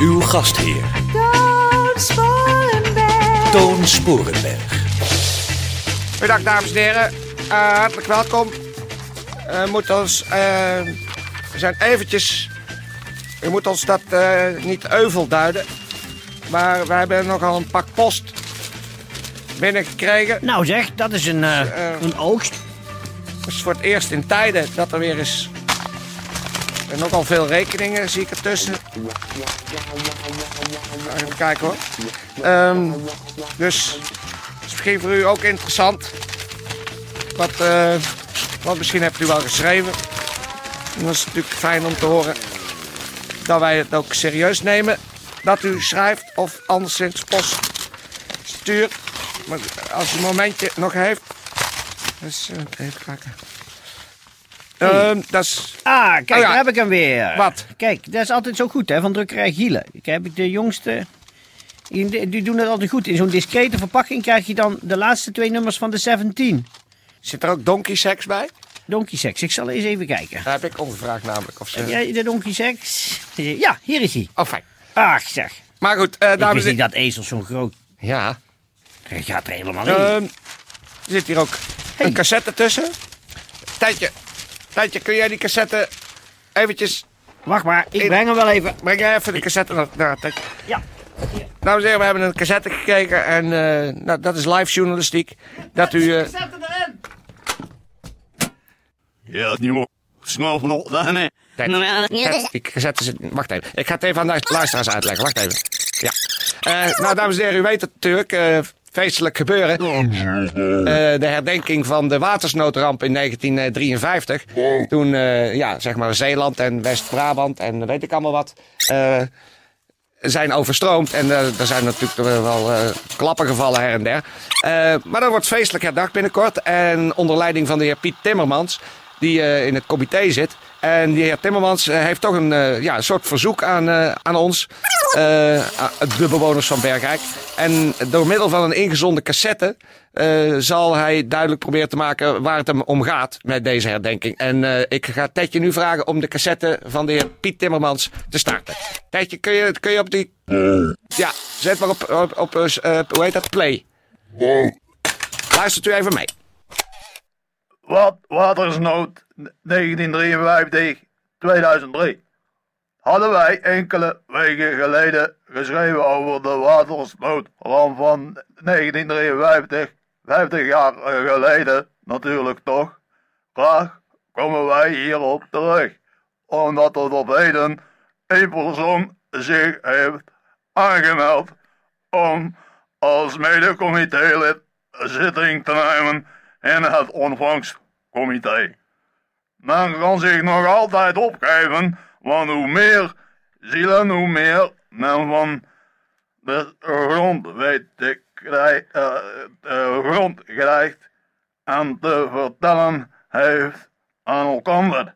Uw gastheer, Toon Sporenberg. Toon Sporenberg. Goedendag dames en heren, Eh, hartelijk welkom. Eh, We moeten ons, eh, we zijn eventjes, u moet ons dat eh, niet euvel duiden, maar we hebben nogal een pak post binnengekregen. Nou zeg, dat is een, een oogst. Het is voor het eerst in tijden dat er weer eens en nogal veel rekeningen zie ik ertussen. Even kijken hoor. Ehm, dus is misschien voor u ook interessant. Wat, eh, wat misschien hebt u wel geschreven. En dat is natuurlijk fijn om te horen dat wij het ook serieus nemen. Dat u schrijft of anderszins post stuurt. Maar als u een momentje nog heeft. Dus eh, even kijken. Ehm, dat is. Ah, kijk, Oh ja. daar heb ik hem weer. Wat? Kijk, dat is altijd zo goed, hè, van drukkerij Gielen. Ik heb ik de jongste... Die, doen het altijd goed. In zo'n discrete verpakking krijg je dan de laatste twee nummers van de 17. Zit er ook donkey sex bij? Donkey Sex. Ik zal eens even kijken. Daar heb ik ongevraagd namelijk. Of ze... Heb jij de Donkey Sex? Ja, hier is hij. Oh, fijn. Ach, zeg. Maar goed, Ik dames en niet dat ezel zo groot... Ja. Hij gaat er helemaal in. Ehm, er zit hier ook een cassette tussen. Tijdje, Tijdje, kun jij die cassette eventjes... Wacht maar, ik in- breng hem wel even. Breng jij even de cassette naar... naar Tijdje. Ja. Dames en heren, we hebben een cassette gekeken en eh, nou, dat is live journalistiek. Dat u... eh, Zet hem erin. Ja, die moet snel. Tijd. Tijd. Die cassette zit... Wacht even. Ik ga het even aan de luisteraars uitleggen. Wacht even. Ja. Eh, nou, dames en heren, u weet het natuurlijk. Eh, feestelijk gebeuren. Eh, de herdenking van de watersnoodramp in 1953. Toen, eh, ja, zeg maar Zeeland en West-Brabant en weet ik allemaal wat... eh, zijn overstroomd. En eh, er zijn natuurlijk wel eh, klappen gevallen her en der. Eh, maar dat wordt feestelijk herdacht binnenkort. En onder leiding van de heer Piet Timmermans, die eh, in het comité zit. En die heer Timmermans eh, heeft toch een, eh, ja, soort verzoek aan, eh, aan ons, eh, de bewoners van Bergrijk. En door middel van een ingezonden cassette eh, zal hij duidelijk proberen te maken waar het hem om gaat met deze herdenking. En eh, ik ga Tetje nu vragen om de cassette van de heer Piet Timmermans te starten. Tetje, kun je, kun je op die... Ja, zet maar op, op, op eh, hoe heet dat? Play. Luistert u even mee. Wat, watersnood 1953, 2003. Hadden wij enkele weken geleden geschreven over de watersnoodramp van 1953, 50 jaar geleden natuurlijk toch. Graag komen wij hierop terug, omdat tot heden een persoon zich heeft aangemeld om als mede-comité-lid zitting te nemen in het ontvangstcomité. Men kan zich nog altijd opgeven, want hoe meer zielen, hoe meer men van de grond weet te eh, krijgt en te vertellen heeft aan elkaar.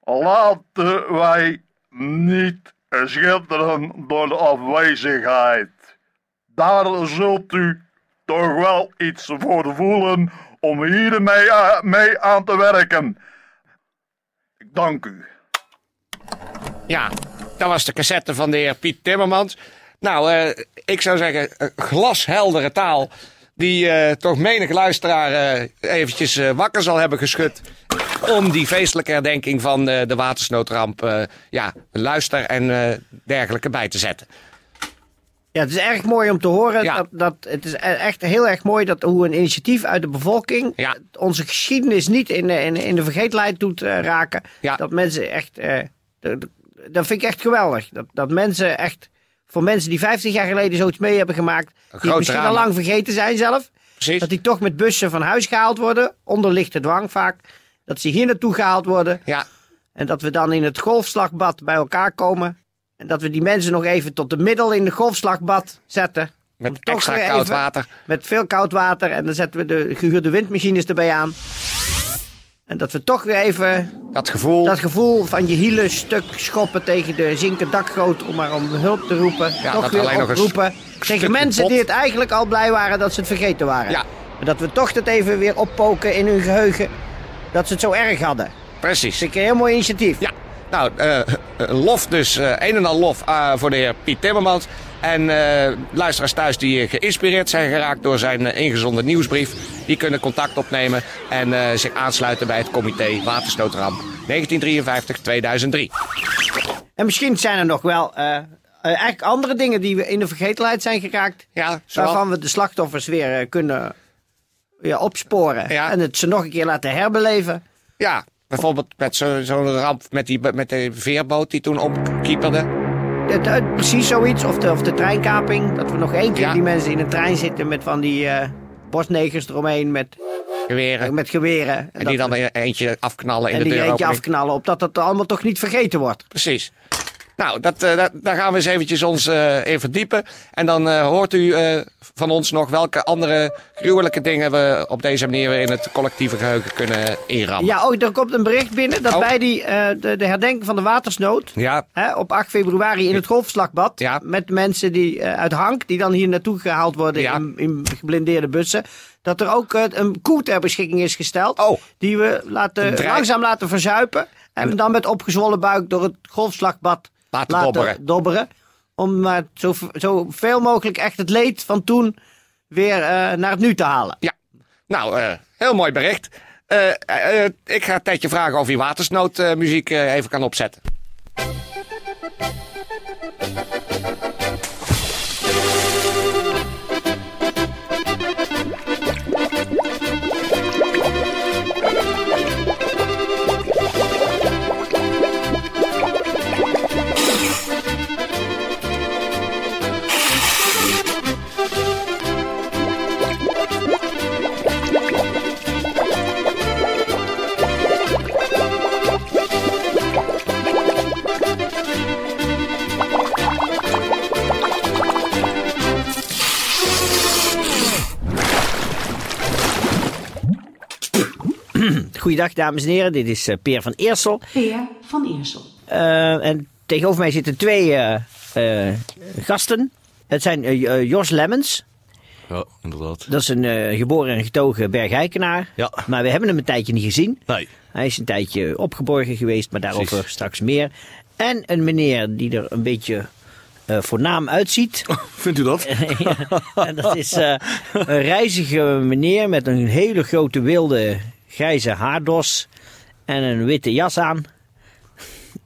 Laten wij niet schitteren door de afwezigheid. Daar zult u toch wel iets voor voelen om hier mee, a- mee aan te werken. Ik dank u. Ja, dat was de cassette van de heer Piet Timmermans. Nou, eh, ik zou zeggen, eh, glasheldere taal. Die eh, toch menig luisteraar eh, eventjes wakker zal hebben geschud. Om die feestelijke herdenking van de watersnoodramp, ja, luister en dergelijke bij te zetten. Ja, het is erg mooi om te horen. Ja. Dat, dat, het is e- echt heel erg mooi dat hoe een initiatief uit de bevolking Ja. onze geschiedenis niet in de, in, in de vergeetlijst doet raken. Ja. Dat mensen echt. Dat vind ik echt geweldig. Dat, dat mensen echt. Voor mensen die 50 jaar geleden zoiets mee hebben gemaakt. Die misschien al lang vergeten zijn zelf. Precies. Dat die toch met bussen van huis gehaald worden. Onder lichte dwang vaak. Dat ze hier naartoe gehaald worden. Ja, En dat we dan in het golfslagbad bij elkaar komen. En dat we die mensen nog even tot de middel in de golfslagbad zetten. Met toch extra koud water. Met veel koud water. En dan zetten we de gehuurde windmachines erbij aan. En dat we toch weer even Dat gevoel. dat gevoel van je hielen stuk schoppen tegen de zinken dakgoot om maar om hulp te roepen. Ja, toch dat weer alleen nog eens oproepen tegen mensen die het eigenlijk al blij waren dat ze het vergeten waren. Ja. Maar dat we toch dat even weer oppoken in hun geheugen dat ze het zo erg hadden. Precies. Vind ik een heel mooi initiatief. Ja, nou, een lof dus, eh, een en al lof eh, voor de heer Piet Timmermans. En eh, luisteraars thuis die geïnspireerd zijn geraakt door zijn eh, ingezonden nieuwsbrief... die kunnen contact opnemen en eh, zich aansluiten bij het comité Watersnoodramp 1953-2003. En misschien zijn er nog wel eh, eigenlijk andere dingen die we in de vergetelheid zijn geraakt. Ja. Waarvan we de slachtoffers weer kunnen ja, opsporen. Ja. En het ze nog een keer laten herbeleven. Ja, bijvoorbeeld met zo- zo'n ramp met, die, met de veerboot die toen omkieperde. Het- het- precies zoiets. Of de, of de treinkaping. Dat we nog één keer Ja. die mensen in een trein zitten met van die eh bosnegers eromheen met, Geweren. met geweren. En, En die dan er eentje afknallen in en de die deur. eentje afknallen. Opdat dat allemaal toch niet vergeten wordt. Precies. Nou, dat, eh, dat, daar gaan we eens eventjes ons eh, in verdiepen. En dan eh, hoort u van ons nog welke andere gruwelijke dingen we op deze manier weer in het collectieve geheugen kunnen inrammen. Ja, oh, er komt een bericht binnen dat Oh. bij die, de, de herdenking van de watersnood... Ja, Hè, op 8 februari in het golfslagbad. Ja. Met mensen die, uit Hank die dan hier naartoe gehaald worden Ja. in, in geblindeerde bussen. Dat er ook eh, een koe ter beschikking is gesteld. Oh. Die we laten, Een langzaam laten verzuipen. En dan met opgezwollen buik door het golfslagbad Laten dobberen. dobberen. Om maar zo, zoveel mogelijk echt het leed van toen weer eh, naar het nu te halen. ja. Nou, eh, heel mooi bericht. Eh, eh, eh, ik ga Tetje vragen of hij watersnoodmuziek eh, even kan opzetten. Goeiedag dames en heren, dit is eh, Peer van Eersel. Peer van Eersel. Eh, en tegenover mij zitten twee eh, eh, gasten. Het zijn Jos Lemmens. Ja, inderdaad. Dat is een eh, geboren en getogen Bergijkenaar. Ja. Maar we hebben hem een tijdje niet gezien. Nee. Hij is een tijdje opgeborgen geweest, maar daarover Precies. straks meer. En een meneer die er een beetje eh, voornaam uitziet. Vindt u dat? en dat is eh, een reizige meneer met een hele grote wilde grijze haardos en een witte jas aan.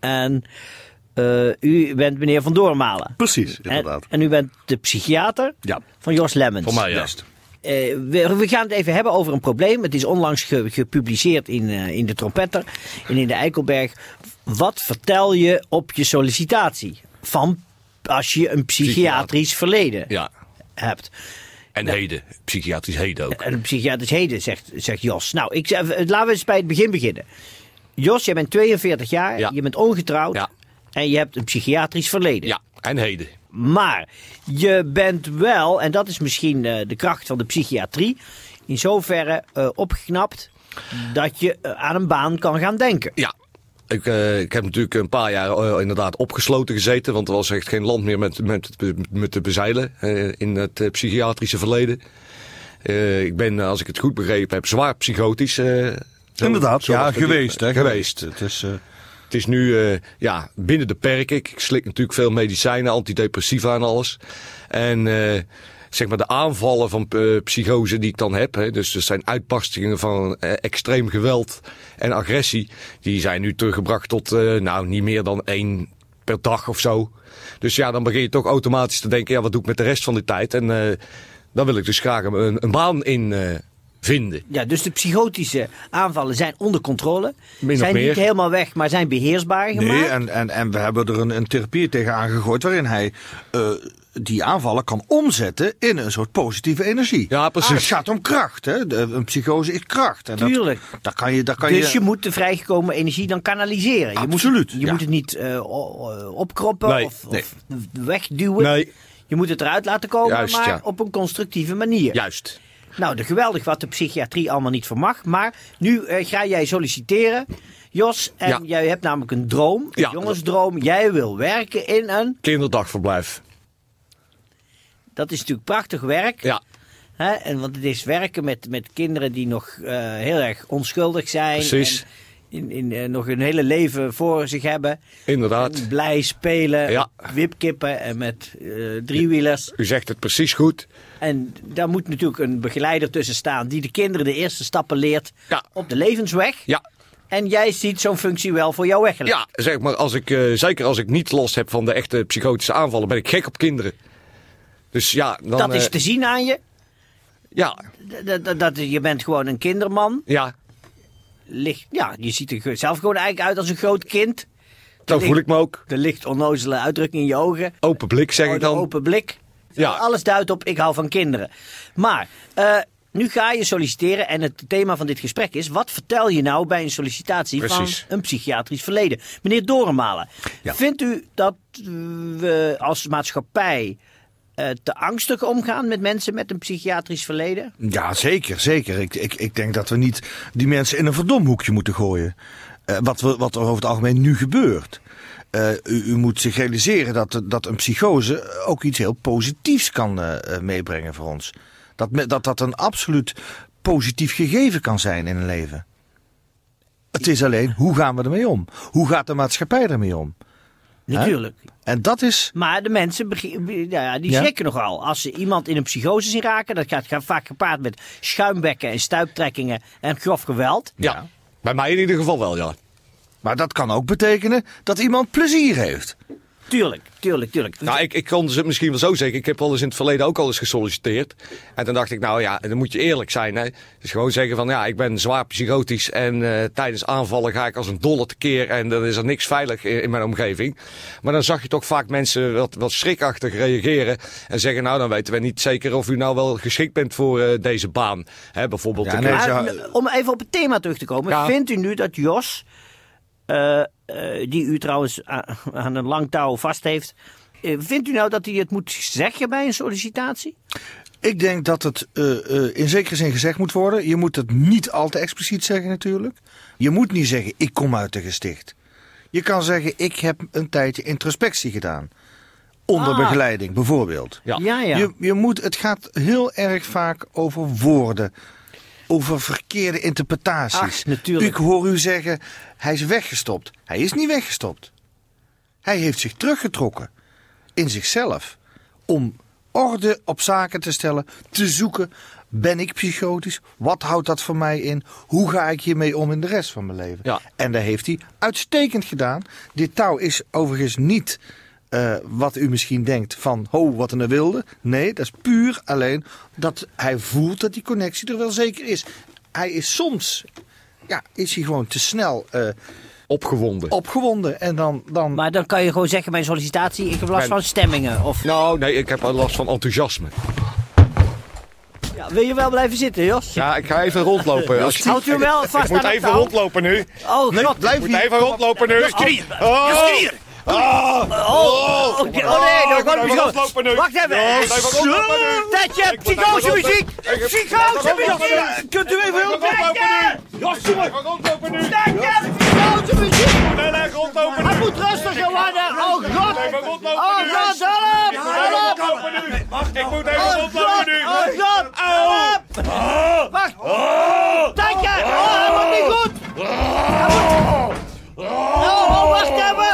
En eh, u bent meneer Van Doormalen. Precies, inderdaad. en u bent de psychiater Ja. van Jos Lemmens. Voor mij juist. Eh, we, we gaan het even hebben over een probleem. Het is onlangs ge- gepubliceerd in, eh, in de Trompetter en in de Eikelberg. Wat vertel je op je sollicitatie van als je een psychiatrisch verleden Ja. hebt? En heden. Psychiatrisch heden ook. En een psychiatrisch heden, zegt, zegt Jos. Nou, ik, zeg- eh, laten we eens bij het begin beginnen. Jos, jij bent 42 jaar, Ja. je bent ongetrouwd Ja. en je hebt een psychiatrisch verleden. Ja, en heden. Maar je bent wel, en dat is misschien eh, de kracht van de psychiatrie, in zoverre eh, opgeknapt dat je eh, aan een baan kan gaan denken. Ja. Ik, eh, ik heb natuurlijk een paar jaar eh, inderdaad opgesloten gezeten. Want er was echt geen land meer met, met, met te bezeilen eh, in het psychiatrische verleden. Ik ben, als ik het goed begrepen heb, zwaar psychotisch. zo- Inderdaad, ja, geweest. Hè, Geweest. Het is, Het is nu ja, binnen de perken. Ik, ik slik natuurlijk veel medicijnen, antidepressiva en alles. En zeg maar de aanvallen van eh, psychose die ik dan heb. Hè, dus er zijn uitbarstingen van eh, extreem geweld en agressie. Die zijn nu teruggebracht tot eh, nou niet meer dan één per dag of zo. Dus ja, dan begin je toch automatisch te denken, ja, wat doe ik met de rest van de tijd? En dan wil ik dus graag een, een baan in, vinden. Ja, dus de psychotische aanvallen zijn onder controle. Min zijn niet helemaal weg, maar zijn beheersbaar gemaakt. Nee, en, en, en we hebben er een, een therapie tegen aangegooid waarin hij eh, die aanvallen kan omzetten in een soort positieve energie. Ja, precies. Ah, het gaat om kracht. Hè? De- een psychose is kracht. En dat- Tuurlijk. daar kan je, daar kan dus je... je, moet de vrijgekomen energie dan kanaliseren. Je Absoluut, Moet, je ja. moet het niet eh, o- opkroppen Nee, of, nee. of wegduwen. Nee, Je moet het eruit laten komen, Juist, maar ja. op een constructieve manier. juist. Nou, de geweldig wat de psychiatrie allemaal niet vermag. Maar nu eh, ga jij solliciteren, Jos. En Ja. jij hebt namelijk een droom, een Ja. jongensdroom. Jij wil werken in een... Kinderdagverblijf. Dat is natuurlijk prachtig werk. Ja, Hè? En, want het is werken met, met kinderen die nog eh, heel erg onschuldig zijn. Precies. En in, in, eh, nog hun hele leven voor zich hebben. inderdaad. Blij spelen, Ja. wipkippen en met eh, driewielers. U zegt het precies goed. En daar moet natuurlijk een begeleider tussen staan die de kinderen de eerste stappen leert Ja. op de levensweg. Ja, En jij ziet zo'n functie wel voor jou weggelegd. ja zeg maar, als ik, eh, zeker als ik niet last heb van de echte psychotische aanvallen, ben ik gek op kinderen. Dus ja, dan... dat is te zien aan je. Ja, Dat, dat, dat, je bent gewoon een kinderman. ja, Ligt, ja, je ziet er zelf gewoon eigenlijk uit als een groot kind. zo voel ik me ook. Er ligt onnozele uitdrukking in je ogen. Open blik zeg Oh, ik de dan. open blik. Ja. Alles duidt op, ik hou van kinderen. Maar, eh, nu ga je solliciteren en het thema van dit gesprek is... wat vertel je nou bij een sollicitatie Precies. van een psychiatrisch verleden? Meneer Dorenmalen, Ja. vindt u dat we als maatschappij... eh, te angstig omgaan met mensen met een psychiatrisch verleden? Ja, zeker, zeker. Ik, ik, ik denk dat we niet die mensen in een verdomhoekje moeten gooien. Eh, wat, we, wat er over het algemeen nu gebeurt. Eh, u, u moet zich realiseren dat, dat een psychose ook iets heel positiefs kan meebrengen voor ons. Dat, dat dat een absoluut positief gegeven kan zijn in een leven. Het is alleen, hoe gaan we ermee om? Hoe gaat de maatschappij ermee om? Natuurlijk. En dat is Maar de mensen ja, die Ja? schrikken nogal. Als ze iemand in een psychose zien raken, dat gaat, gaat vaak gepaard met schuimbekken en stuiptrekkingen en grof geweld. Ja. Bij mij in ieder geval wel, ja. Maar dat kan ook betekenen dat iemand plezier heeft. Tuurlijk, tuurlijk, tuurlijk. Nou, ik, ik kon het misschien wel zo zeggen. Ik heb wel eens in het verleden ook al eens gesolliciteerd. En toen dacht ik, nou ja, dan moet je eerlijk zijn. Hè. Dus gewoon zeggen van, ja, ik ben zwaar psychotisch. En eh, tijdens aanvallen ga ik als een dolle tekeer. En dan is er niks veilig in, in mijn omgeving. Maar dan zag je toch vaak mensen wat, wat schrikachtig reageren. En zeggen, nou, dan weten we niet zeker of u nou wel geschikt bent voor eh, deze baan. Hè, bijvoorbeeld. Ja, ik- nee, n- om even op het thema terug te komen. Ja. Vindt u nu dat Jos, eh, eh, die u trouwens aan een lang touw vast heeft... eh, vindt u nou dat hij het moet zeggen bij een sollicitatie? Ik denk dat het eh, eh, in zekere zin gezegd moet worden. Je moet het niet al te expliciet zeggen natuurlijk. Je moet niet zeggen, ik kom uit de gesticht. Je kan zeggen, ik heb een tijdje introspectie gedaan. Onder Ah. begeleiding bijvoorbeeld. Ja. ja. ja. Je, je moet, het gaat heel erg vaak over woorden. Over verkeerde interpretaties. Ach. Ik hoor u zeggen, hij is weggestopt. Hij is niet weggestopt. Hij heeft zich teruggetrokken in zichzelf. Om orde op zaken te stellen, te zoeken. Ben ik psychotisch? Wat houdt dat voor mij in? Hoe ga ik hiermee om in de rest van mijn leven? Ja. En dat heeft hij uitstekend gedaan. Dit touw is overigens niet eh, wat u misschien denkt van, ho, wat een wilde. Nee, dat is puur alleen dat hij voelt dat die connectie er wel zeker is. Hij is soms, ja, is hij gewoon te snel eh, Opgewonden. opgewonden. En dan, dan Maar dan kan je gewoon zeggen bij sollicitatie... ik heb last van stemmingen. Of Nou, nee, ik heb last van enthousiasme. ja, wil je wel blijven zitten, Jos? Ja, ik ga even rondlopen. Als je- Houdt u wel vast Ik moet even rondlopen nu. Oh, Nee, god. blijf Ik moet hier. even rondlopen nu. Oh! Oh! Oh, oké. oh nee, ik even beschoten. rondlopen nu. Wacht even. Ik. Tetje, Ik psychose muziek. Ik Psychose ik muziek. Kunt u even hulp krijgen? nu. Tetje, psychose muziek. Hij moet rustiger worden. Oh god. Oh god, help. Ik moet even Help. Ik moet even Oh rondlopen nu. oh god. Help. Wacht. Tetje, oh, hij wordt niet goed. Hij wordt- Oh, oh, wacht even.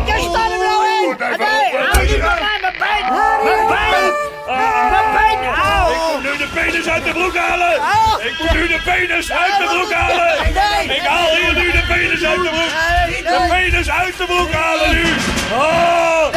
Oh, oh, oh. Tetje, sta er nou in. Nee, hou niet van mij, mijn pijn. Mijn pijn. Mijn au. Ik moet nu de penis uit de broek halen. Ik moet nu de penis uit de broek halen. Nee. Ik haal hier nu de penis uit de broek. Nee, De nee. penis uit de broek halen nu. Oh!